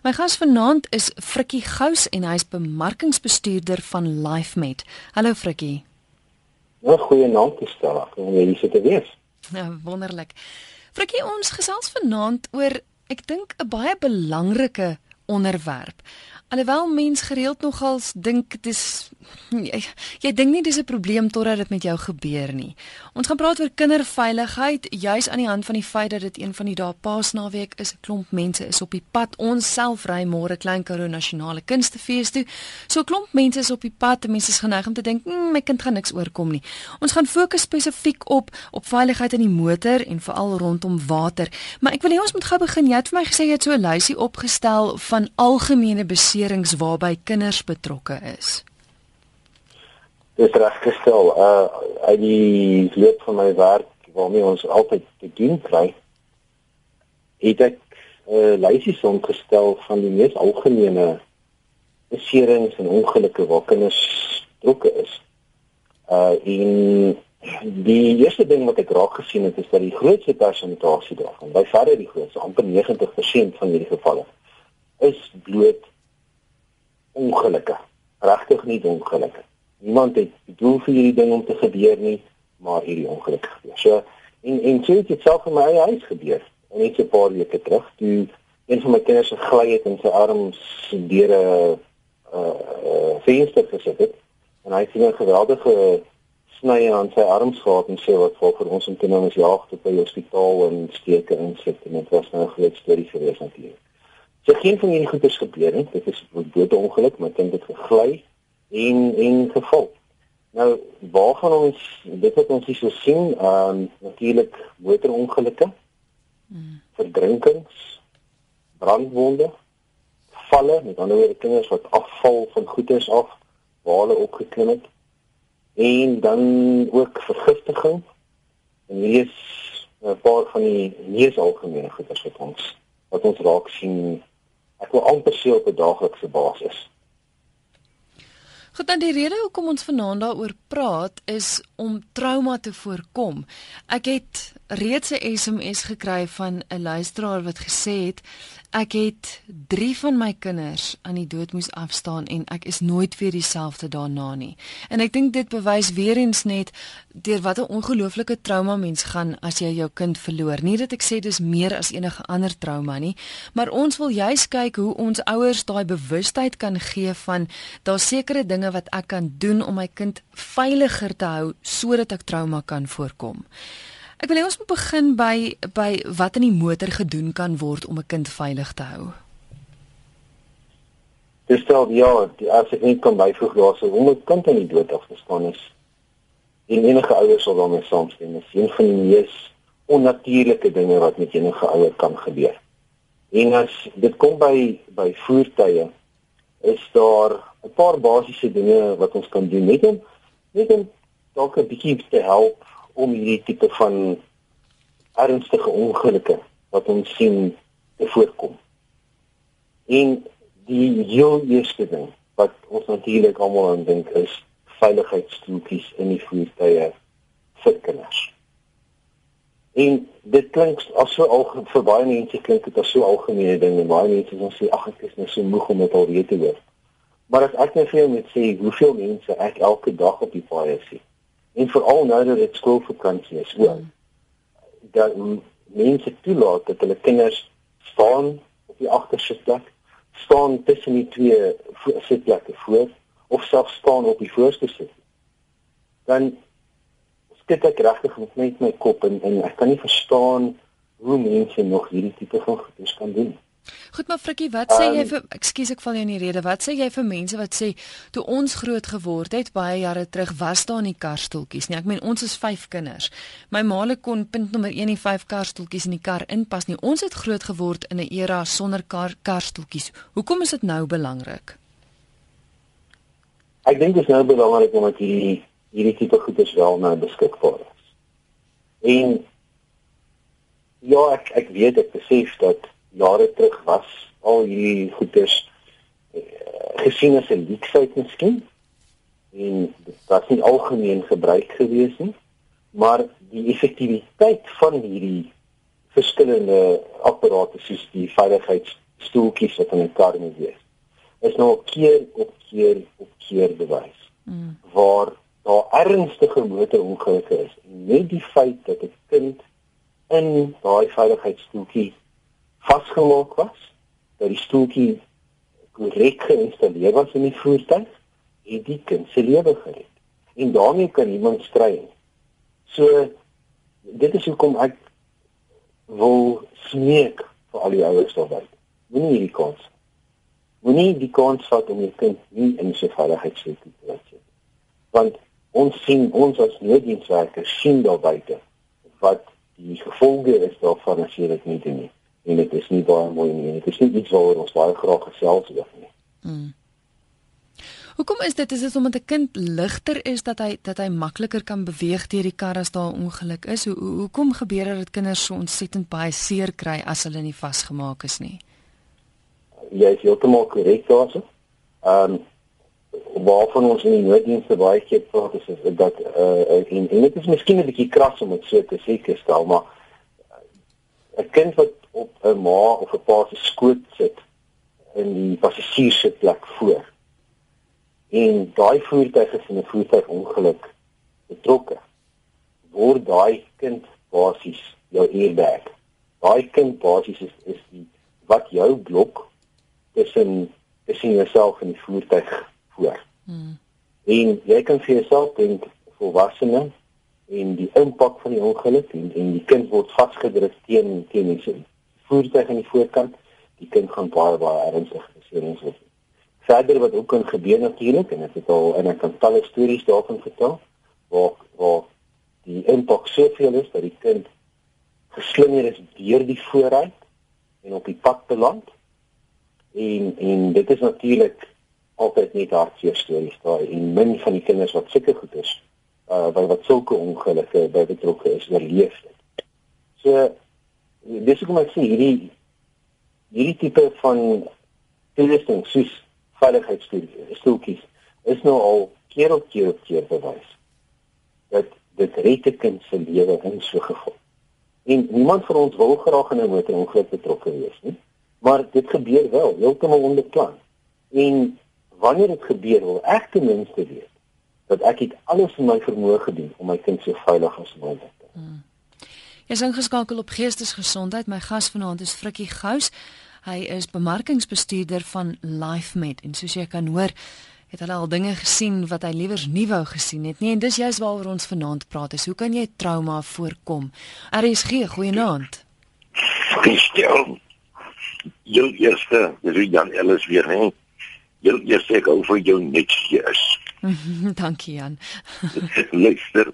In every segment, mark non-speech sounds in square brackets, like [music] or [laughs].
My gas vanaand is Frikkie Gous en hy's bemarkingsbestuurder van LifeMed. Hallo Frikkie. Ja, goeie naam te stel. Kom jy sit te wees? Ja, wonderlik. Frikkie, ons gesels vanaand oor ek dink 'n baie belangrike onderwerp. Alhoewel mens gereeld nogals dink dis jy, jy dink nie dis 'n probleem totdat dit met jou gebeur nie. Ons gaan praat oor kinderveiligheid juis aan die hand van die feit dat dit een van die dae Paasnaweek is. 'n Klomp mense is op die pad. Ons self ry môre Klein Karoo Nasionale Kunstefees toe. So 'n klomp mense is op die pad. Mense is geneig om te dink, mmm, my kind gaan niks oorkom nie. Ons gaan fokus spesifiek op op veiligheid in die motor en veral rondom water. Maar ek wil hê ons moet gou begin. Jy het vir my gesê jy het so 'n lysie opgestel van algemene beserings waarby kinders betrokke is? Dis reggestel. Uh uit die loop van my werk waarmee ons altyd te doen kry, het ek 'n uh, lysie saamgestel van die mees algemene beserings en ongelukke waar kinders betrokke is. Uh in die eerste ding wat ek raak gesien het is dat die grootste persentasie daarvan, by verre die grootste, amper 90% van hierdie gevalle is bloot ongelukke. Regtig nie ongelukke. Niemand het bedoel vir hierdie ding om te gebeur nie, maar hierdie ongeluk gebeur. So en en sê dit self in my eie huis gebeur. En net 'n paar weke terug, toe een van my kinders gegly het en sy arms deur 'n uh venster gesit het en hy het 'n geweldige snye aan sy arms gehad en sê wat vir ons om te nou ons jaag tot by die hospitaal en steke insit en dit was nou 'n groot storie gewees natuurlik. So geen van hierdie goeders gebeur nie. Dit is 'n doodongeluk, maar dit het gegly en en geval. Nou, waarvan ons dit wat ons hier so sien, ehm um, natuurlik motorongelukke. Hmm. Verdrinkings, brandwonde, valle, met ander woorde kinders wat afval van goeders af, waar hulle opgeklim het. En dan ook vergiftiging. En hier is 'n paar van die mees algemene goeders wat ons wat ons raak sien ek wil amper sê op 'n daaglikse basis. Goed, dan die rede hoekom ons vanaand daaroor praat is om trauma te voorkom. Ek het reeds 'n SMS gekry van 'n luisteraar wat gesê het Ek het 3 van my kinders aan die dood moes afstaan en ek is nooit weer dieselfde daarna nie. En ek dink dit bewys weer eens net deur watter ongelooflike trauma mens gaan as jy jou kind verloor. Nie dat ek sê dis meer as enige ander trauma nie, maar ons wil juis kyk hoe ons ouers daai bewustheid kan gee van daar sekere dinge wat ek kan doen om my kind veiliger te hou sodat ek trauma kan voorkom. Ek wil hê ons moet begin by by wat in die motor gedoen kan word om 'n kind veilig te hou. Dis stel ja, die as ek net kan byvoeg daar so hoe 'n kind in die dood afgestaan is. En enige ouers sal daarmee saamstem. Dit is een van die mees onnatuurlike dinge wat met enige ouer kan gebeur. En as dit kom by by voertuie is daar 'n paar basiese dinge wat ons kan doen net om net om dalk 'n bietjie te help om hierdie tipe van ernstige ongelukke wat ons sien te voorkom. En die heel eerste ding wat ons natuurlik almal aan dink is veiligheidstoetsies in die voertuie vir kinders. En dit klink as so al vir baie mense klink dit as so algemene ding en baie mense sê sê ag ek is nou so moeg om dit al weet te hoor. Maar as ek net vir jou moet sê hoeveel mense ek elke dag op die paaie sien en veral nou dat dit skoolvakansie is ook. Mm. dat mense toelaat dat hulle kinders staan op die agterste plek staan tussen die twee sitplekke voor of self staan op die voorste sit. Dan skit ek regtig met my kop en, en ek kan nie verstaan hoe mense nog hierdie tipe van goedes kan doen Goed maar Frikkie, wat sê um, jy ehm, vir ekskuus ek val jou in die rede. Wat sê jy vir mense wat sê toe ons groot geword het baie jare terug was daar nie karstoeltjies nie. Ek meen ons is 5 kinders. My maale kon punt nommer 1 nie 5 karstoeltjies in die kar inpas nie. Ons het groot geword in 'n era sonder kar karstoeltjies. Hoekom is dit nou belangrik? Ek dink dit is nou belangrik omdat hierdie hierdie tipe goederes wel nou beskikbaar is. En ja, ek ek weet ek besef dat jare terug was al hierdie goeders uh, gesien as 'n leksheid miskien en dit was nie algemeen gebruik gewees nie maar die effektiwiteit van hierdie verskillende apparate soos die veiligheids stoeltjies wat in 'n kar moet wees. Is nou keer op keer op keer bewys. Mm. Waar daar ernstige motorongelukke is net die feit dat 'n kind in daai veiligheidsstoeltjie vasgemaak was, dat die stoeltjie korrek geïnstalleer was in die voertuig, het die kind se lewe gered. En daarmee kan iemand stry. So dit is hoekom ek wil smeek vir al die ouers daar buite. Moenie hierdie kans. Moenie die kans vat om jou kind nie in sy veiligheidssituasie te laat sit. Want ons sien ons as nooddienswerkers sien daar buite wat die gevolge is daarvan as jy dit nie doen nie. En dit is nie baie mooi nie. Dit is nie iets waaroor ons baie graag gesels oor nie. Mm. Hoekom is dit is dit omdat 'n kind ligter is dat hy dat hy makliker kan beweeg deur die kar as daar 'n ongeluk is? Hoe hoekom gebeur dit dat kinders so ontsettend baie seer kry as hulle nie vasgemaak is nie? Jy is heeltemal korrek daarso. Ehm um, waarvan ons in die nooddienste baie keer praat is, is dat eh uh, en, en dit is miskien 'n bietjie kras om dit so te sê, stel, maar 'n kind wat op 'n ma of 'n pa se skoot sit in die passasiersitplek voor en daai voertuig is in 'n voertuigongeluk betrokke word daai kind basies jou airbag. Daai kind basies is is die wat jou blok tussen tussen jouself en die voertuig voor. Hmm. En jy kan vir jouself dink volwassene en die impak van die ongeluk en, en die kind word vasgedruk teen teen die voertuig aan die voorkant. Die kind gaan baie baie ernstig beserings hê verder wat ook kan gebeur natuurlik en ek het al en ek kan talle stories daarvan vertel waar waar die impak soveel is dat die kind geslinger is deur die vooruit en op die pad beland en en dit is natuurlik altyd net hartseer stories daar en min van die kinders wat sulke goed is uh wat sulke ongelukke by betrokke is oorleef dit. So dis hoe kom ek sê hierdie hierdie tipe van toerusting soos veiligheidsstoeltjies is nou al keer op keer op keer bewys dat dit red 'n kind se lewe in so geval. En niemand van ons wil graag in 'n motorongeluk betrokke wees nie, maar dit gebeur wel, heeltemal onbeplan. En wanneer dit gebeur, wil ek ten minste weet dat ek het alles in my vermoë gedoen om my kind so veilig as moontlik te hou. Hmm. Jy is ingeskakel op Geestesgesondheid. My gas vanaand is Frikkie Gous. Hy is bemarkingsbestuurder van LifeMed en soos jy kan hoor, het hulle al dinge gesien wat hy liewers nie wou gesien het nie en dis juist waaroor ons vanaand praat. Is hoe kan jy trauma voorkom? RSG, goeienaand. Stel jou eerste, dis Jan Ellis weer, hè? Jou eerste hou vir jou net hier is. [laughs] Dankie Jan. [laughs] Luister.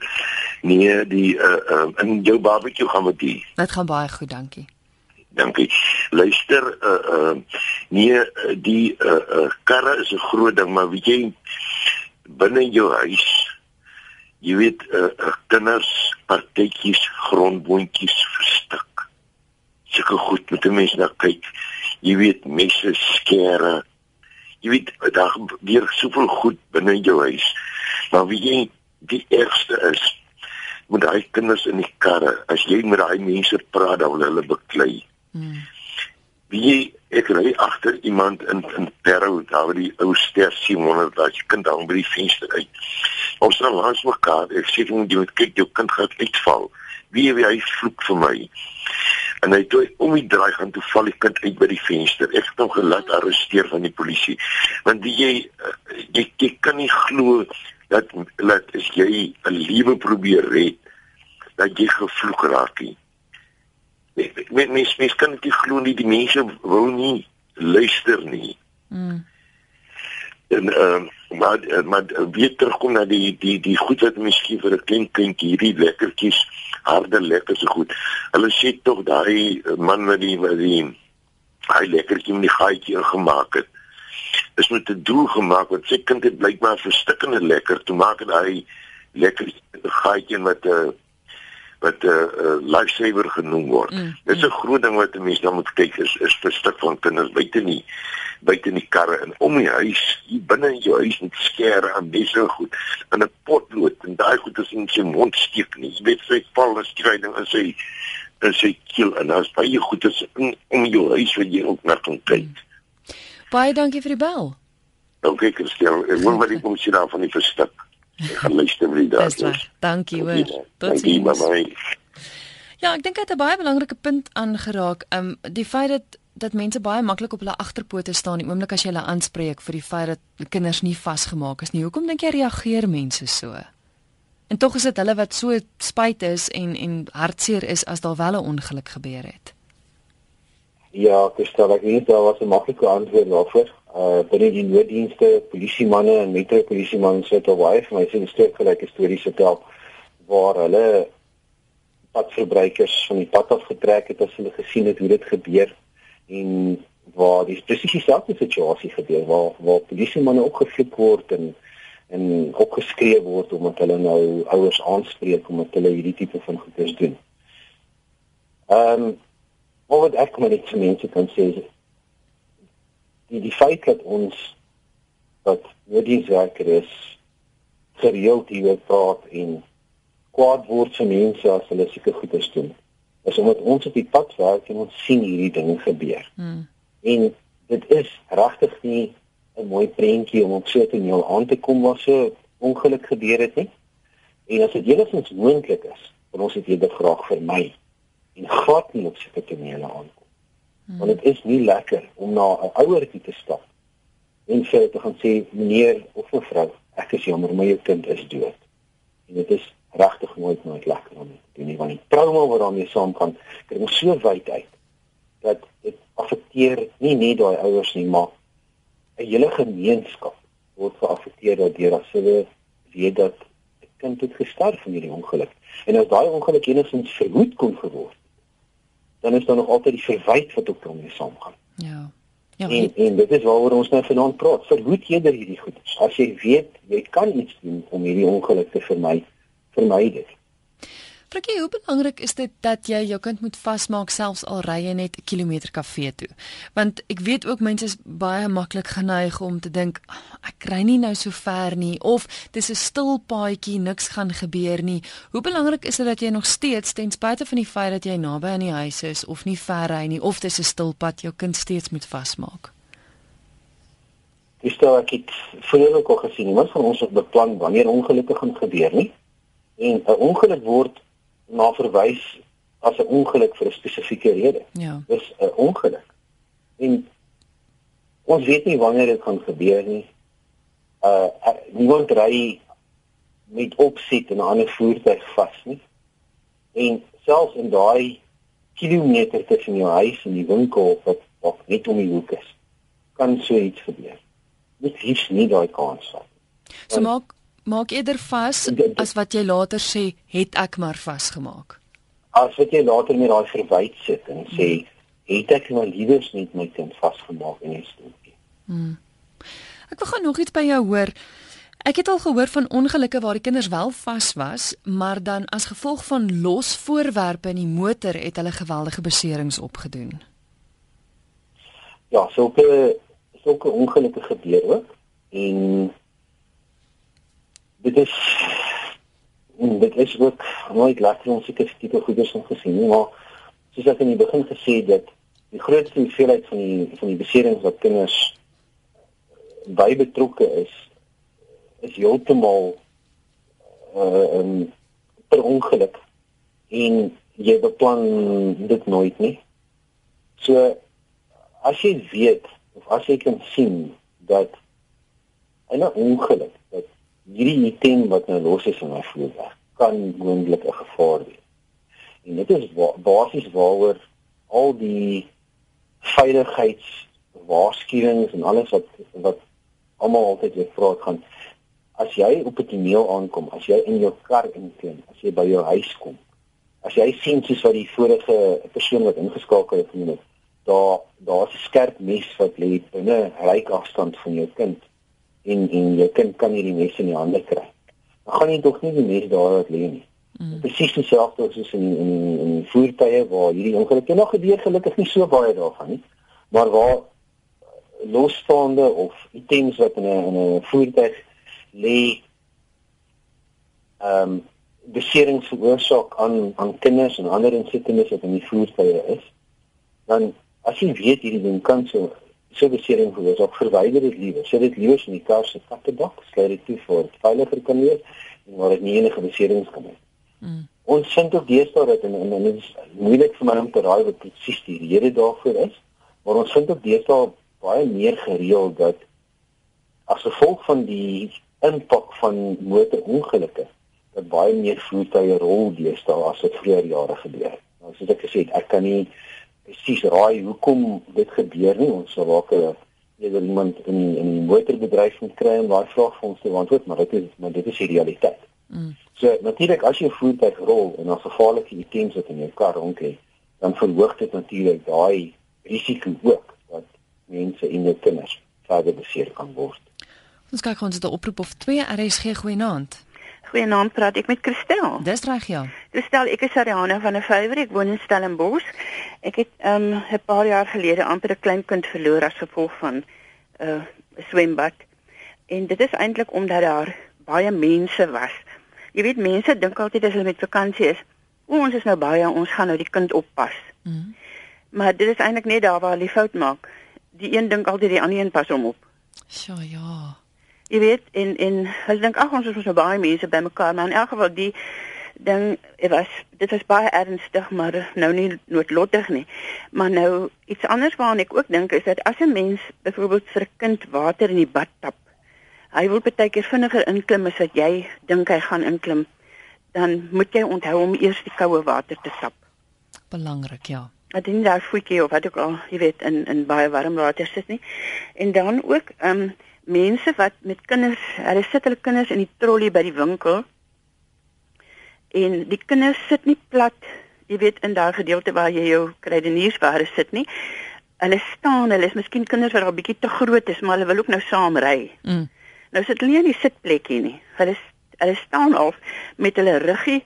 Nee, die uh, uh in jou barbecue gaan met die. Dit gaan baie goed, dankie. Dankie. Luister, uh uh nee, die uh uh karre is 'n groot ding, maar weet jy binne jou huis jy weet uh, uh kinders partytjies grondboontjies verstik. Sulke goed met 'n mens na kyk. Jy weet messe skere. Jy weet daar gebeur soveel goed binne jou huis. Maar wie jy die ergste is met daai kinders in die karre. As jy met daai mense praat, dan wil hulle beklei. Hmm. Wie ek ry agter iemand in in Peru, daar waar die ou ster 700 daar jy kan dan by die venster uit. Ons staan langs mekaar. Ek sê vir hom jy moet kyk jou kind gaan uitval. Wie wie hy vloek vir my. En hy toe om die draai gaan toe val die kind uit by die venster. Ek het hom gelaat arresteer van die polisie. Want wie jy eh, jy, jy kan nie glo dat dat as jy 'n lewe probeer red dat jy gevloek raak nie mens mens mens kan dit glo nie die mense wil nie luister nie. Mm. En ehm uh, maar maar weer terugkom na die die die goed wat miskien vir 'n klein kindjie hierdie lekkertjies harde lekker so goed. Hulle sê tog daai man wat die wat die hy lekkertjie met die gaatjie ingemaak het. Is met 'n doel gemaak wat sy kind het blykbaar verstikkende lekker toe maak en hy lekker gaatjie met 'n uh, wat 'n uh, uh, lifesaver genoem word. Mm, Dit is 'n groot ding wat 'n mens dan moet kyk is is vir stuk van kinders buite nie buite in die karre en om die huis, hier binne in jou huis met skere en dis so goed in 'n potlood en daai goed is in sy mond steek nie. Jy weet sy val 'n stryding in sy in sy keel en daar's baie goedes in om jou huis wat jy ook na kan kyk. Hmm. Baie dankie vir die bel. Dankie Christel. Ek wil maar net kom sien daar van die verstik. Ek gaan luister vir die daar. Dankie hoor. Totsiens. Ja, ek dink dit het 'n baie belangrike punt aangeraak. Um die feit dat dat mense baie maklik op hulle agterpote staan die oomblik as jy hulle aanspreek vir die feit dat kinders nie vasgemaak is nie. Hoekom dink jy reageer mense so? En tog is dit hulle wat so spyt is en en hartseer is as daar wel 'n ongeluk gebeur het. Ja, ek stel ek nie daar was 'n maklike antwoord daarvoor. Uh binne die nooddienste, polisiemanne en metro polisiemanne sit op baie vir my sien 'n stuk gelyke stories vertel waar hulle padverbruikers van die pad af getrek het as hulle gesien het hoe dit gebeur en waar dis presies dieselfde situasie gebeur waar waar polisie manne opgevlieg word en en opgeskree word omdat hulle nou ouers aanspreek omdat hulle hierdie tipe van goeders doen. Ehm um, wat ek maar net vir mense kan sê is die die feit dat ons dat noodienswerker is gereeld hier praat en kwaad word vir mense as hulle seker goeders doen is omdat ons op die pad werk en ons sien hierdie dinge gebeur. Hmm. En dit is regtig nie 'n mooi prentjie om op so 'n toneel aan te kom waar so ongeluk gebeur het nie. En as dit enigstens moontlik is, dan ons dit eerder graag vermy en glad nie op so 'n toneel aankom. Hmm. Want dit is nie lekker om na 'n ouertjie te stap en sê te gaan sê meneer of mevrou, ek is jammer, maar jou kind is dood. En dit is regtig nooit nooit lekker om te doen nie want die trauma wat daarmee saamgaan kry ons so wyd uit dat dit affekteer nie net daai ouers nie maar 'n hele gemeenskap word geaffekteer daardeur as hulle weet dat 'n kind het gesterf in hierdie ongeluk en as daai ongeluk enigstens verhoed kon geword dan is daar nog altyd die verwyte wat ook daarmee saamgaan ja Ja, en, en dit is waaroor ons nou vanaand praat. Verhoed eerder hierdie goed. As jy weet jy kan iets doen om hierdie ongeluk te vermy, vermy dit. Frikkie, hoe belangrik is dit dat jy jou kind moet vasmaak selfs al ry jy net 'n kilometer kafee toe? Want ek weet ook mense is baie maklik geneig om te dink ek kry nie nou so ver nie of dis 'n stil paadjie, niks gaan gebeur nie. Hoe belangrik is dit dat jy nog steeds ten spyte van die feit dat jy naby aan die huis is of nie ver ry nie of dis 'n stil pad jou kind steeds moet vasmaak? Dis stel ek het vroeër ook al gesien, iemand van ons het beplan wanneer ongelukke gaan gebeur nie en 'n ongeluk word na verwys as 'n ongeluk vir 'n spesifieke rede. Ja. Dis 'n ongeluk. En ons weet nie wanneer dit gaan gebeur nie. Uh, niemand ry met opset en 'n ander voertuig vas nie. En selfs in daai kilometer tussen jou huis en die winkel wat wat net om die hoek is, kan so iets gebeur. Dit is nie daai kans vat. So maak maak eerder vas as wat jy later sê het ek maar vasgemaak. As wat jy later met daai verwyd sit en sê hmm. het ek maar liewers net my kind vasgemaak in 'n stoeltjie. Hmm. Ek wil gou nog iets by jou hoor. Ek het al gehoor van ongelukke waar die kinders wel vas was, maar dan as gevolg van los voorwerpe in die motor het hulle geweldige beserings opgedoen. Ja, sulke sulke ongelukke gebeur ook en dit is dit is ook nooit lekker om seker tipe goeders om gesien nie maar soos ek in die begin gesê het dat die grootste hoeveelheid van die van die beserings wat kinders by betrokke is is heeltemal uh um, per ongeluk en jy beplan dit nooit nie. So as jy weet of as jy kan sien dat 'n ongeluk hierdie item wat nou los is in my voertuig kan moontlik 'n gevaar wees. En dit is wa basies waaroor al die veiligheidswaarskuwings en alles wat wat almal altyd weer vra gaan as jy op 'n toneel aankom, as jy in jou kar inklim, as jy by jou huis kom, as jy sien soos wat die vorige persoon wat ingeskakel het genoem het, daar daar's 'n skerp mes wat lê binne ryk afstand van jou kind en en jou kind kan nie die mes in die hande kry. Dan gaan jy tog nie die mes daar laat lê nie. Mm. Presies dieselfde soos in in in, in voertuie waar hierdie ongelukke nog gebeur gelukkig nie so baie daarvan nie. Maar waar losstaande of items wat in 'n in 'n voertuig lê ehm um, beserings veroorsaak aan aan kinders en ander insittendes wat in die voertuie is, dan as jy weet hierdie ding kan so so besering veroorsaak, verwyder dit liewer. Sit dit liewer in die kar se kattedak, sluit dit toe vir veiliger kan wees en waar dit nie enige beserings kan hê. Mm. Ons vind ook deesdae dat en, en, en dit is moeilik vir my om te raai wat presies die rede daarvoor is, maar ons vind ook deesdae baie meer gereeld dat as gevolg van die impak van motorongelukke dat baie meer voertuie rol deesdae as dit vroeër jare gebeur het. Nou soos ek gesê het, ek kan nie presies raai hoekom dit gebeur nie. Ons sal dalk eerder iemand in in die motorbedryf moet kry om daai vraag vir ons te antwoord, maar dit is maar dit is die realiteit. Mm. So natuurlik as jy 'n voertuig rol en daar gevaarlike items wat in jou kar rond lê, dan verhoog dit natuurlik daai risiko ook dat mense en jou kinders verder beseer kan word. Ons kyk ons het 'n oproep of twee RSG goeienaand. Goeienaand, praat ek met Christel. Dis reg ja. Christel, ek is Ariana van 'n Vyver, ek woon in Stellenbosch. Ek het um 'n paar jaar gelede amper 'n klein kind verloor as gevolg van 'n uh, swembad. En dit is eintlik omdat daar baie mense was. Jy weet mense dink altyd as hulle met vakansie is, o, ons is nou baie, ons gaan nou die kind oppas. Mm -hmm. Maar dit is eintlik net daar waar hulle die fout maak. Die een dink altyd die ander een pas hom op. So ja. Jy weet en en hulle dink ag ons is so baie mense bymekaar, maar in elk geval die ding dit was dit was baie ernstig, maar nou nie noodlottig nie. Maar nou iets anders waaraan ek ook dink is dat as 'n mens byvoorbeeld vir 'n kind water in die bad tap, hy wil baie keer vinniger inklim as wat jy dink hy gaan inklim, dan moet jy onthou om eers die koue water te tap. Belangrik, ja. Dat nie daar voetjie of wat ook al, jy weet, in in baie warm water sit nie. En dan ook ehm um, mense wat met kinders, hulle sit hulle kinders in die trolly by die winkel. En die kinders sit nie plat, jy weet in daai gedeelte waar jy jou kruideniersware sit nie. Hulle staan, hulle is miskien kinders wat al bietjie te groot is, maar hulle wil ook nou saam ry. Mm. Nou sit hulle nie in die sitplekkie nie. Hulle hulle staan al met hulle ruggie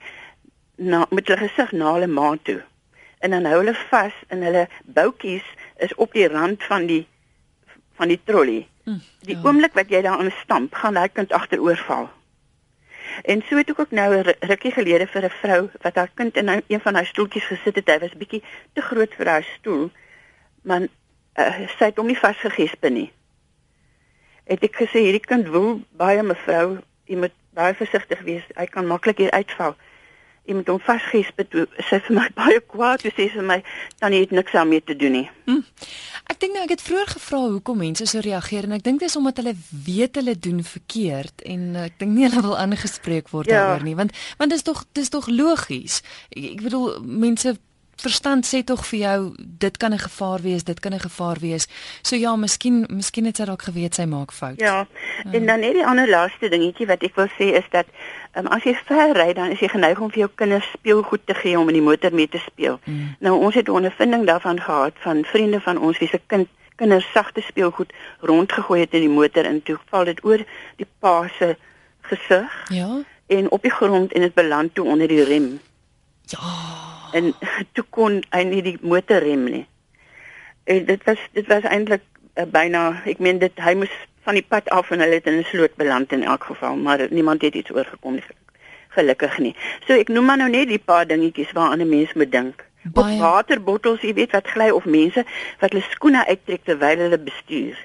na met hulle gesig na hulle ma toe. En dan hou hulle vas en hulle boutjies is op die rand van die van die trolly. Mm, die ja. oomblik wat jy daarin stamp, gaan daai kind agteroor val. En so het ek ook nou 'n rukkie gelede vir 'n vrou wat haar kind in een van haar stoeltjies gesit het. Hy was bietjie te groot vir haar stoel. Maar uh, sy het hom nie vasgegesp nie. Het ek gesê hierdie kind wil baie mevrou, jy moet baie versigtig wees. Hy kan maklik hier uitval iemand hom vasgesp het, sê vir my [laughs] baie kwaad, sê vir my dan het niks daarmee te doen nie. Hm. Ek dink nou ek het vroeër gevra hoekom mense so reageer en ek dink dit is omdat hulle weet hulle doen verkeerd en ek dink nie hulle wil aangespreek word ja. daaroor nie want want dit is tog dis tog logies. Ek, ek bedoel mense verstand sê tog vir jou dit kan 'n gevaar wees, dit kan 'n gevaar wees. So ja, miskien miskien het sy dalk geweet sy maak fout. Ja. ja. En dan net die ander laaste dingetjie wat ek wil sê is dat um, as jy ver ry dan is jy geneig om vir jou kinders speelgoed te gee om in die motor mee te speel. Mm. Nou ons het 'n ondervinding daarvan gehad van vriende van ons wie se kind kinders sagte speelgoed rondgegooi het in die motor en toe val dit oor die pa se gesig. Ja. En op die grond en dit beland toe onder die rem. Ja en [laughs] toe kon hy nie die motor rem nie. En dit was dit was eintlik uh, byna ek meen dit hy moes van die pad af en hulle het in 'n sloot beland in elk geval, maar niemand het iets oorgekom nie gelukkig nie. So ek noem maar nou net die paar dingetjies waaraan 'n mens moet dink. Baie. Of waterbottels, jy weet wat gly of mense wat hulle skoene uittrek terwyl hulle bestuur.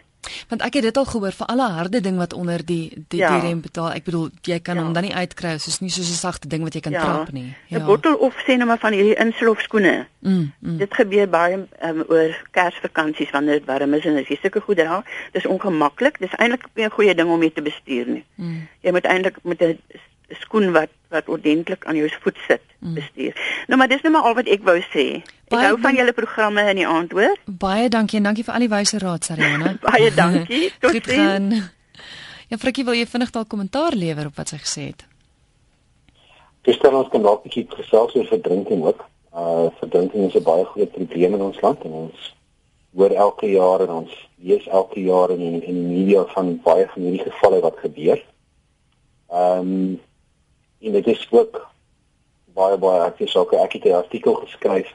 Want ek het dit al gehoor vir alle harde ding wat onder die die, ja. die rem betaal. Ek bedoel jy kan ja. hom dan nie uitkry soos nie soos 'n sagte ding wat jy kan ja. trap nie. Ja. 'n Bottel of sê nou maar van hierdie inslofskoene. Mm, mm. Dit gebeur baie um, oor Kersvakansies wanneer dit warm is en as jy sulke goed dra, dis ongemaklik. Dis eintlik 'n goeie ding om mee te bestuur nie. Mm. Jy moet eintlik met 'n skoen wat wat ordentlik aan jou voet sit mm. bestuur. Mm. Nou maar dis net nou maar al wat ek wou sê. Ek baie hou van julle programme in die aand hoor. Baie dankie en dankie vir al die wyse raad Sarina. [laughs] baie dankie. [laughs] Totsiens. [laughs] Ja Frikkie, wil jy vinnig dalk kommentaar lewer op wat sy gesê het? Dis dan ons kan dalk 'n bietjie gesels oor verdrinking ook. Uh verdrinking is 'n baie groot probleem in ons land en ons hoor elke jaar en ons lees elke jaar in in die media van baie van hierdie gevalle wat gebeur. Ehm um, en dit is ook baie baie het ook ek het 'n artikel geskryf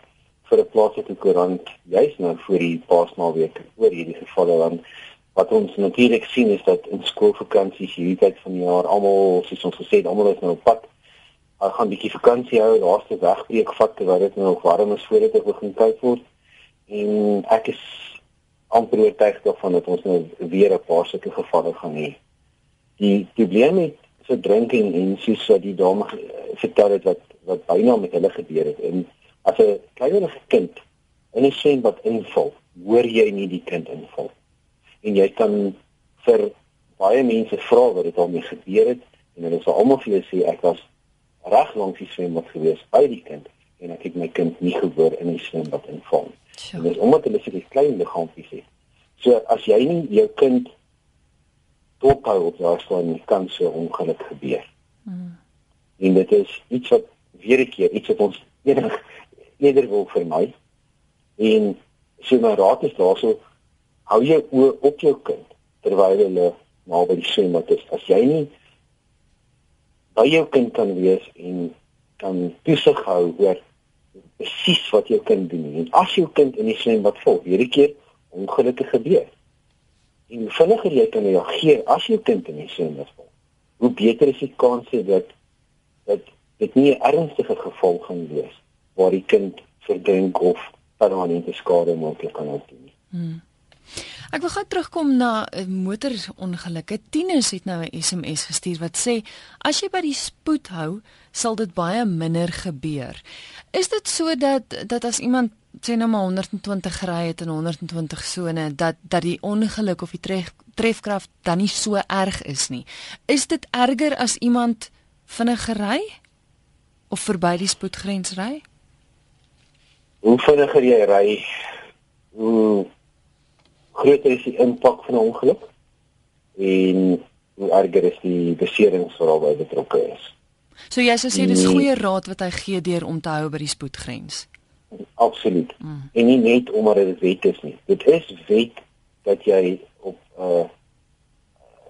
vir 'n plaaslike koerant juis nou voor die Paasnaweek oor hierdie gevalle want wat ons natuurlik sien is dat in skoolvakansies hierdie tyd van die jaar almal soos ons gesê het almal is nou op pad Ek gaan bietjie vakansie hou, laaste wegbreek vat terwyl dit nog warm is voordat ek begin kyk word. En ek is amper oortuig daarvan dat ons nou weer 'n paar sulke gevalle gaan hê. Die probleem met verdrinking en soos wat die dame vertel het wat wat byna met hulle gebeur het en as 'n kleinerige kind in 'n swembad inval, hoor jy nie die kind inval. En jy kan vir baie mense vra wat dit al mee gebeur het en hulle sal almal vir jou sê ek was reg langs die swembad gewees by die kind en ek het my kind nie gehoor in die swembad inval nie. En dis omdat hulle so 'n klein liggaampies het. So as jy nie jou kind dophou op daardie staan kan so ongeluk gebeur. Mm. En dit is iets wat weer 'n keer iets wat ons eerder eerder wil vermy. En so my raad is daarso hou jou oë op jou kind terwyl hulle naby die swembad is. As jy nie by jou kind kan wees en kan toesig hou oor presies wat jou kind doen en as jou kind in die swembad val, weer 'n keer ongelukkige gebeur en vinniger jy kan reageer as jou kind in die swembad val. Hoe beter is die kans dat dat dit nie 'n ernstige gevolg gaan wees waar die kind verdrink of permanente skade moontlik kan opdoen. Hmm. Ek wil gou terugkom na 'n motorongelukke. Tieners het nou 'n SMS gestuur wat sê as jy by die spoed hou, sal dit baie minder gebeur. Is dit so dat dat as iemand sê nou maar 120 ry het in 120 sone dat dat die ongeluk of die tref, trefkrag dan nie so erg is nie. Is dit erger as iemand vinnig ry of verby die spoedgrens ry? Hoe vinniger jy ry, hoe groter is die impak van 'n ongeluk en hoe erger is die beserings wat daarbey betrokke is. So jy sou sê dis goeie raad wat hy gee deur om te hou by die spoedgrens. Absoluut. Mm. En nie net omdat dit wet is nie. Dit is wet dat jy op 'n uh,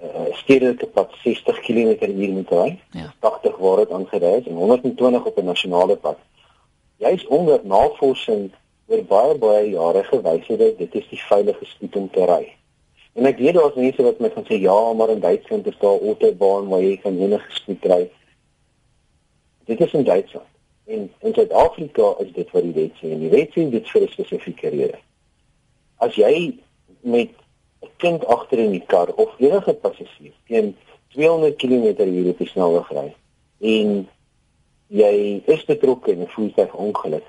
uh, stedelike pad 60 km/h moet ry. Ja. 80 waar dit aangedui is en 120 op 'n nasionale pad. Jy's onder navorsing oor baie baie jare gewys dat dit is die veilige spoed om te ry. En ek weet daar's mense wat my gaan sê ja, maar in Duitsland is daar autobaan waar jy kan enige spoed ry. Dit is in Duitsland. En in Suid-Afrika is dit wat die wet sê en die wet sê dit vir 'n spesifieke rede. As jy met 'n kind agter in die kar of enige passasier teen 200 km/h op die snelweg ry en jy is betrokke in 'n voertuigongeluk,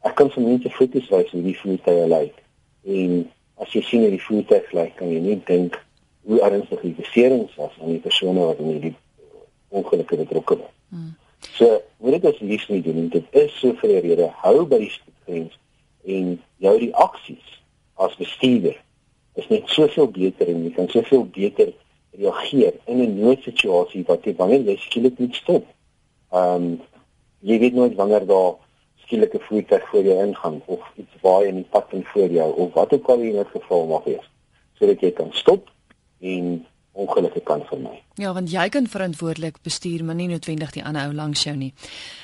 ek kan vir mense foto's wys hoe die voertuig lyk. En as jy sien hoe die voertuig lyk, kan jy net dink hoe ernstig die beserings was aan die persone wat in die ongelukke betrokke was. Hmm. So, moet dit asseblief nie doen. Dit is so vir 'n rede. Hou by die spoedgrens en jou reaksies as bestuurder is net soveel beter en jy kan soveel beter reageer in 'n noodsituasie wat jy wanneer jy skielik moet stop. Ehm um, jy weet nooit wanneer daar skielike voertuig voor jou ingaan of iets waai in die pad in voor jou of wat ook al in 'n geval mag wees sodat jy kan stop en ongelukke kan vermy. Ja, want jy kan verantwoordelik bestuur, maar nie noodwendig die ander ou langs jou nie.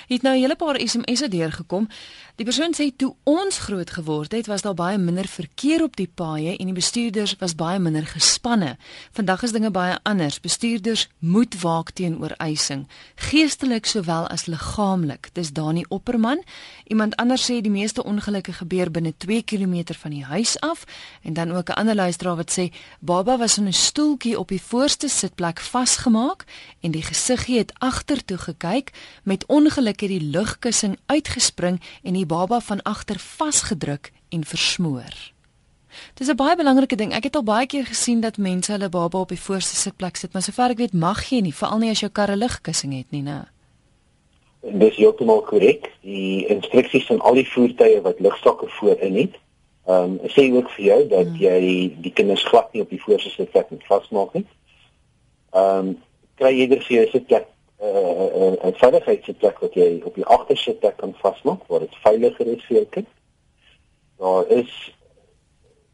Het nou 'n hele paar SMS'e deurgekom. Die persoon sê toe ons groot geword het, was daar baie minder verkeer op die paaie en die bestuurders was baie minder gespanne. Vandag is dinge baie anders. Bestuurders moet waak teenoor eising, geestelik sowel as liggaamlik. Dis Dani Opperman. Iemand anders sê die meeste ongelukke gebeur binne 2 km van die huis af en dan ook 'n ander luisteraar wat sê baba was in 'n stoeltjie op die voorste sitplek vasgemaak en die gesiggie het agtertoe gekyk met ongeluk het die lugkussing uitgespring en die baba van agter vasgedruk en versmoor. Dis 'n baie belangrike ding. Ek het al baie keer gesien dat mense hulle baba op die voorste sitplek sit, maar sover ek weet mag jy nie, veral nie as jou kar 'n lugkussing het nie, né? Dis heeltemal korrek. Die instruksies van al die voertuie wat lugsakke voorin het, ehm um, sê ook vir jou dat hmm. jy die kinders glad nie op die voorste sitplek moet vasmaak nie ehm um, kry jy eers vir jou sitplek 'n uh, 'n uh, 'n veiligheidssitplek wat jy op die agtersitplek kan vasmaak waar dit veiliger is vir kind. Daar is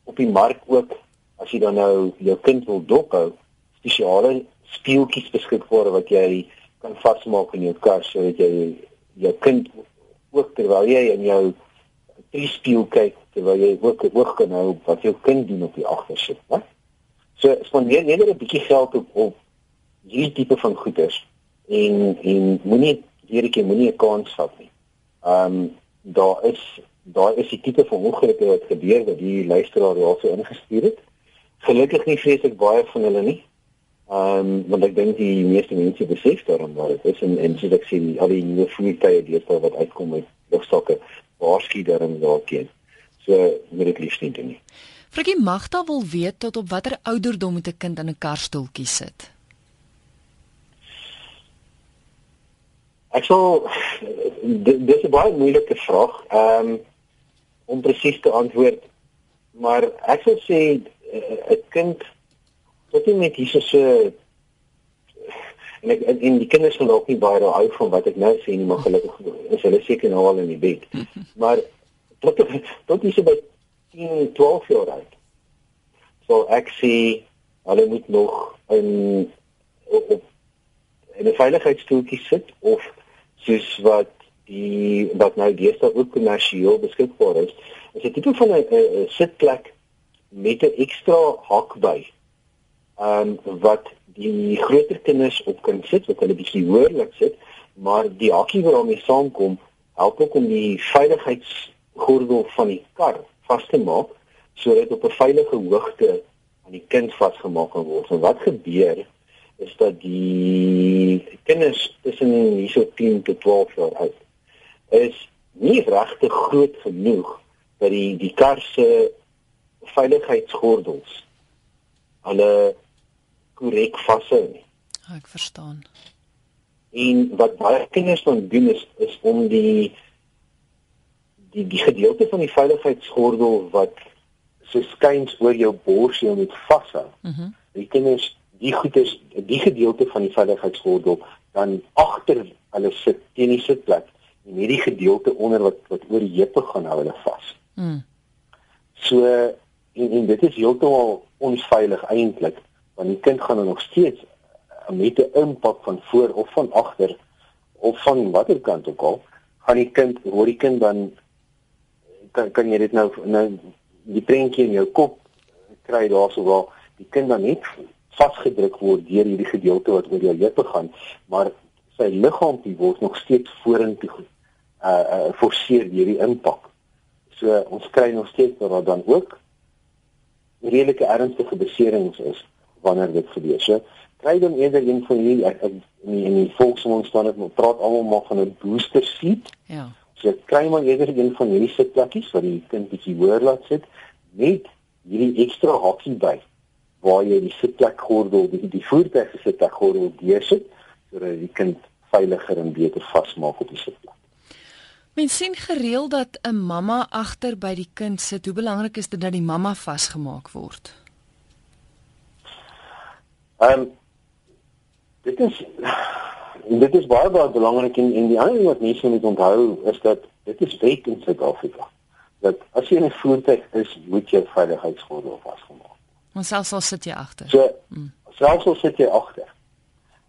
op die mark ook as jy dan nou jou kind wil dophou, spesiale speeltjies beskikbaar wat jy kan vasmaak in jou kar sodat jy jou kind ook terwyl jy in jou drie speel kyk terwyl jy ook oog kan hou wat jou kind doen op die agtersit, né? So spandeer net 'n bietjie geld op op hierdie tipe van goeders en en moenie keer ek moenie 'n kans vat nie. Ehm um, daar is daar is 'n tipe van ongelukke wat gebeur wat die luisteraar also ingestuur het. Gelukkig nie vreeslik baie van hulle nie. Ehm um, want ek dink die meeste mense besef daarom wat dit is en en soos ek sien al die nuwe voertuie deesdae wat uitkom met lugsakke waarsku daarin daarteen. So moet dit liefs nie doen nie. Frikkie Magda wil weet tot op watter ouderdom moet 'n kind in 'n karstoeltjie sit? Ek sou dis 'n baie moeilike vraag. Ehm um, om presies te antwoord, maar ek sou sê eh, 'n kind tot en met hierse so en ek en die kinders gaan ook nie baie daar hou van wat ek nou sê nie, maar gelukkig is hulle seker nou al in die bed. [laughs] Maar tot tot hierse by 10, 12 jaar oud. So ek sê hulle moet nog in op in 'n veiligheidstoeltjie sit of soos wat die wat nou deesdae ook kommersieel beskikbaar is, is dit tipe van 'n sitplek met 'n ekstra hak by. Ehm um, wat die groter kinders op kan sit, wat hulle bietjie hoër laat sit, maar die hakkie waarmee saamkom, help ook om die veiligheidsgordel van die kar vas te maak sodat op 'n veilige hoogte aan die kind vasgemaak kan word. En wat gebeur is dat die kinders tussen hierso 10 tot 12 jaar oud is nie regtig groot genoeg dat die die kar se veiligheidsgordels hulle korrek vashou nie. Ah, ek verstaan. En wat baie kinders dan doen is is om die die die gedeelte van die veiligheidsgordel wat so skuins oor jou bors jy moet vashou. Mhm. Mm die kinders die goed is die gedeelte van die veiligheidsgordel dan agter hulle sit teen die sitplek en hierdie gedeelte onder wat wat oor die heupe gaan hou hulle vas. Mm. So en, en dit is heeltemal onveilig eintlik want die kind gaan dan nog steeds eh, met 'n impak van voor of van agter of van watter kant ook al gaan die kind hoor die kind dan kan kan jy dit nou nou die prentjie in jou kop kry daarso waar die kind dan net vasgedruk word deur hierdie gedeelte wat oor jou heupe gaan, maar sy liggaampie word nog steeds vorentoe uh uh forceer deur die impak. So ons kry nog steeds dat daar dan ook redelike ernstige beserings is wanneer dit gebeur. So kry dan eerder een van hierdie ek in die, in die volksmond staan dit maar praat almal maar van 'n booster seat. Ja. So kry maar eerder een van hierdie sitplekkies wat die kind bietjie hoër laat sit met hierdie ekstra hakkie by waar jy die sitplekgordel, die die voertuig se sitplekgordel deursit sodat die kind veiliger en beter vasmaak op die sitplek. Mens sien gereeld dat 'n mamma agter by die kind sit. Hoe belangrik is dit dat die mamma vasgemaak word? Ehm um, dit is dit is baie baie belangrik en, en die ander ding wat mense moet onthou is dat dit is wet in Suid-Afrika. Dat as jy in 'n voertuig is, moet jy veiligheidsgordel vasgemaak Maar selfs al sit jy agter. So mm. selfs al sit jy agter.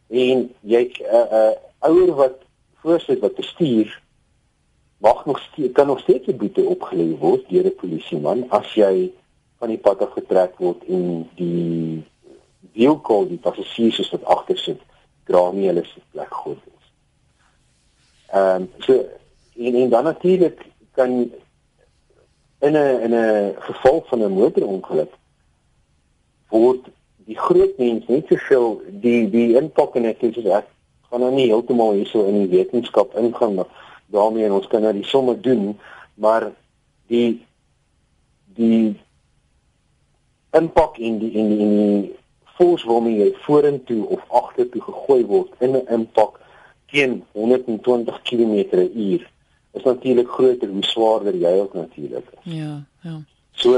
En jy 'n uh, eh, 'n uh, eh, ouer wat voorsit wat bestuur mag nog steeds kan nog steeds 'n boete opgelê word deur 'n polisieman as jy van die pad af getrek word en die vehicle die passasiers wat agter sit dra nie hulle plek goed is. Ehm um, so en, en dan natuurlik kan in 'n in 'n geval van 'n motorongeluk word die groot mens net soveel die die impak en ek sê ek gaan nou nie heeltemal hierso in die wetenskap ingaan maar daarmee ons kan nou die somme doen maar die die impak in die in die, in die force waarmee jy vorentoe of agtertoe gegooi word in 'n impak teen 120 km/h is natuurlik groter hoe swaarder jy ook natuurlik is. Ja, ja. So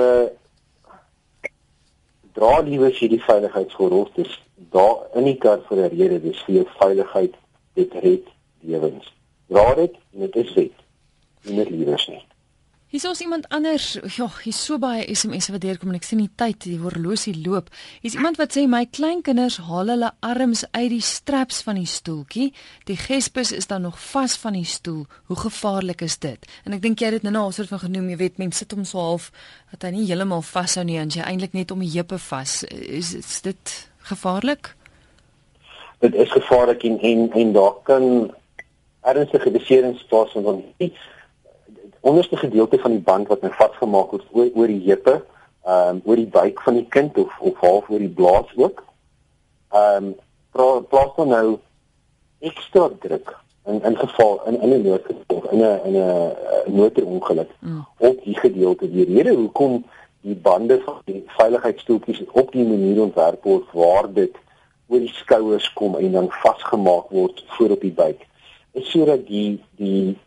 dra liewer sy die veiligheidsgordel dis daar in die kar vir 'n rede dis vir jou veiligheid dit red lewens. Dra dit en dit is wet. Nie net liewer nie Hier's ons iemand anders. Ja, hier's so baie SMS'e wat deurkom en ek sien die tyd, die horlosie loop. Hier's iemand wat sê my kleinkinders haal hulle arms uit die straps van die stoeltjie. Die gespus is dan nog vas van die stoel. Hoe gevaarlik is dit? En ek dink jy het dit nou al soort van genoem, jy weet, mense sit hom so half dat hy nie heeltemal vashou nie, en jy eintlik net om die heupe vas. Is, is dit gevaarlik? Dit is gevaarlik en en, en daar kan ernstige beserings plaasvind van die onderste gedeelte van die band wat nou vasgemaak word oor, oor die heupe, ehm um, oor die buik van die kind of of half oor die blaas ook. Ehm um, plaas dan nou ekstra druk in in geval in in 'n noodgeval in 'n in 'n motorongeluk mm. op die gedeelte die rede hoekom die bande van die veiligheidsstoeltjies op die manier ontwerp word waar dit oor die skouers kom en dan vasgemaak word voor op die buik is sodat die die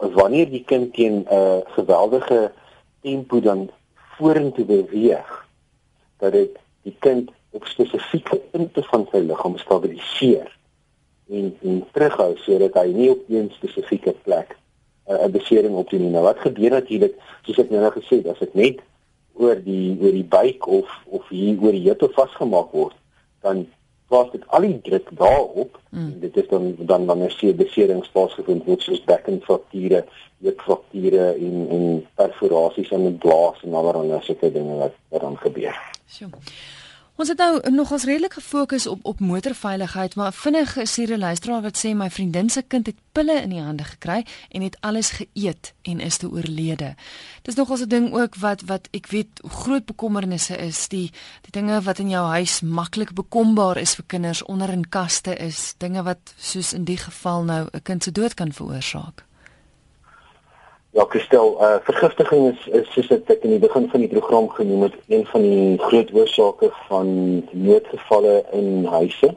wanneer die kind teen 'n uh, geweldige tempo dan vorentoe beweeg dat dit die kind op spesifieke punte van sy liggaam stabiliseer en en terughou sodat hy nie op een spesifieke plek uh, 'n besering opdoen nie. Nou wat gebeur natuurlik soos ek nou gesê het, as dit net oor die oor die buik of of hier oor die heup vasgemaak word, dan plaas dit al die druk daarop mm. en dit is dan dan wanneer sy beserings plaasgevind word soos bekkenfrakture, heupfrakture en en perforasies aan die blaas en allerlei sulke dinge wat wat dan gebeur. Sjoe. Ons het nou nogals redelik gefokus op op motorveiligheid, maar vinnig is hier 'n luisteraar wat sê my vriendin se kind het pille in die hande gekry en het alles geëet en is te oorlede. Dis nogals 'n ding ook wat wat ek weet groot bekommernisse is, die die dinge wat in jou huis maklik bekombaar is vir kinders onder in kaste is, dinge wat soos in die geval nou 'n kind se dood kan veroorsaak. Ja, Christel, uh vergiftiging is is soos ek in die begin van die program genoem het, een van die groot oorsake van noodgevalle in huise.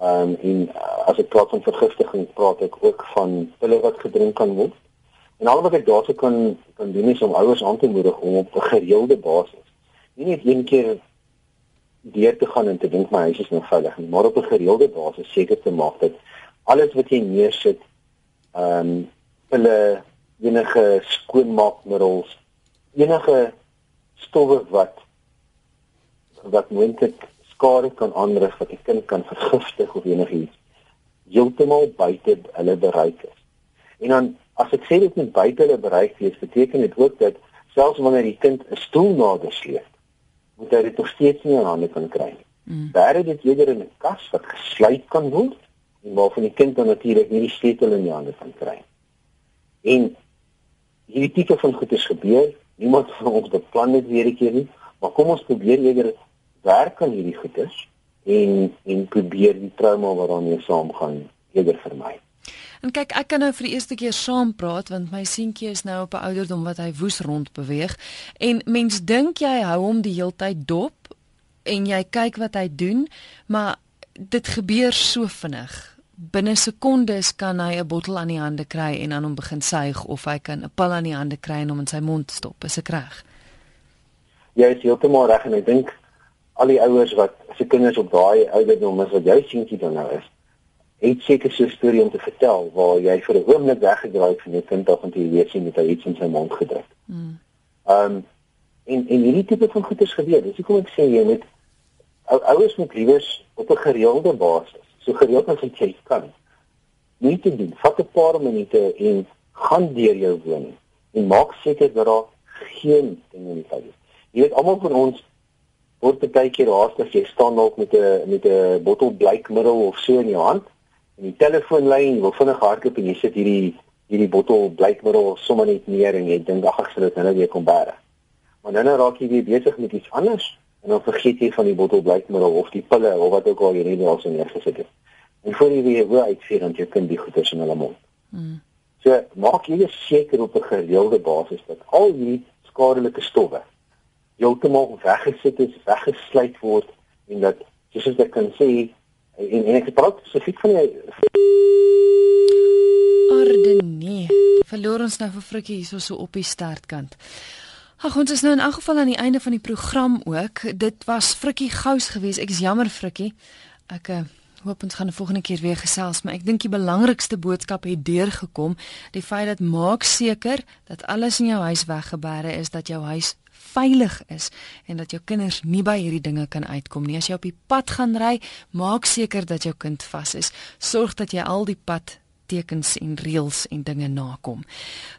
Ehm um, en uh, as ek praat van vergiftiging, praat ek ook van pille wat gedrink kan word. En al wat ek daarso kan kan doen is om ouers aan te moedig om op 'n gereelde basis, nie net een keer deur te gaan en te dink my huis is nou veilig nie, maar op 'n gereelde basis seker te maak dat alles wat jy neersit, ehm um, pille enige skoonmaakmiddels, enige stowwe wat wat moontlik skade kan aanrig wat 'n kind kan vergiftig of enigiets heeltemal buite hulle bereik is. En dan as ek sê dit net buite hulle bereik is, beteken dit ook dat selfs wanneer die kind 'n stoel nader sleep, moet hy dit nog steeds nie in hande kan kry nie. Mm. Daar is dit eerder in 'n kas wat gesluit kan word en waarvan die kind dan natuurlik nie die sleutel in die hande kan kry nie. En hierdie tipe van goedes gebeur. Niemand van ons beplan dit weer 'n keer nie, maar kom ons probeer eerder werk aan hierdie goedes en en probeer die trauma wat daarmee saamgaan eerder vermy. En kyk, ek kan nou vir die eerste keer saam praat want my seentjie is nou op 'n ouderdom wat hy woes rond beweeg en mens dink jy hou hom die heeltyd dop en jy kyk wat hy doen, maar dit gebeur so vinnig binne sekondes kan hy 'n bottel aan die hande kry en aan hom begin suig of hy kan 'n pil aan die hande kry en hom in sy mond stop. Is ek reg? Jy is heeltemal reg en ek dink al die ouers wat se kinders op daai ouderdom is wat jou seentjie dan nou is, het seker so 'n storie om te vertel waar jy vir 'n oomblik weggedraai het van jou kind of want jy weet sien met hy iets in sy mond gedruk. Mm. Um en en hierdie tipe van goeters gebeur. Dis hoekom ek sê jy moet ouers moet liewers op 'n gereelde basis so gereeld as jy kan. Nie te doen. Vat 'n paar minute en gaan deur jou woning en maak seker dat daar geen ding in die huis is. Jy weet almal van ons word baie keer haastig jy staan dalk met 'n met 'n bottel blykmiddel of so in jou hand en die telefoonlyn wil vinnig hardloop en jy sit hierdie hierdie bottel blykmiddel sommer net neer en jy dink ag ek sal dit nou weer kom bære. Maar dan nou raak jy weer besig met iets anders en dan vergeet jy van die bottel blykmiddel of die pille of wat ook al jy net al so neergesit het. En voor jy weer hoe uitvier dan jy kind die goeders in hulle mond. Mm. So maak jy seker op 'n gereelde basis dat al hierdie skadelike stowwe heeltemal weggesit is, weggesluit word en dat soos ek kan sê en en ek praat spesifiek van die Orde nee. Verloor ons nou vir Frikkie hierso so op die startkant. Ag ons is nou in elk geval aan die einde van die program ook. Dit was Frikkie Gous geweest. Ek is jammer Frikkie. Ek uh, hoop ons gaan 'n volgende keer weer gesels, maar ek dink die belangrikste boodskap het deurgekom. Die feit dat maak seker dat alles in jou huis weggebere is, dat jou huis veilig is en dat jou kinders nie by hierdie dinge kan uitkom nie. As jy op die pad gaan ry, maak seker dat jou kind vas is. Sorg dat jy al die pad tekens en reëls en dinge nakom.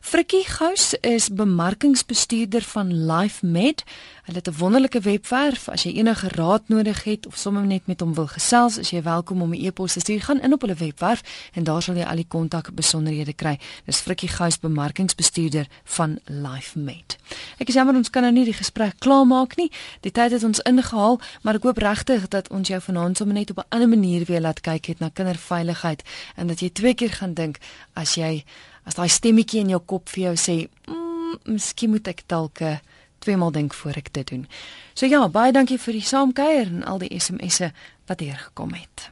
Frikkie Gous is bemarkingsbestuurder van Life Med. Hulle het 'n wonderlike webwerf. As jy enige raad nodig het of sommer net met hom wil gesels, is jy welkom om 'n e-pos te stuur. Gaan in op hulle webwerf en daar sal jy al die kontak besonderhede kry. Dis Frikkie Gous, bemarkingsbestuurder van LifeMate. Ek is jammer ons kan nou nie die gesprek klaarmaak nie. Die tyd het ons ingehaal, maar ek hoop regtig dat ons jou vanaand sommer net op 'n ander manier weer laat kyk het na kinderveiligheid en dat jy twee keer gaan dink as jy as daai stemmetjie in jou kop vir jou sê, mm, "Miskien moet ek dalk uh, tweemaal dink voor ek dit doen." So ja, baie dankie vir die saamkuier en al die SMS'e wat hier gekom het.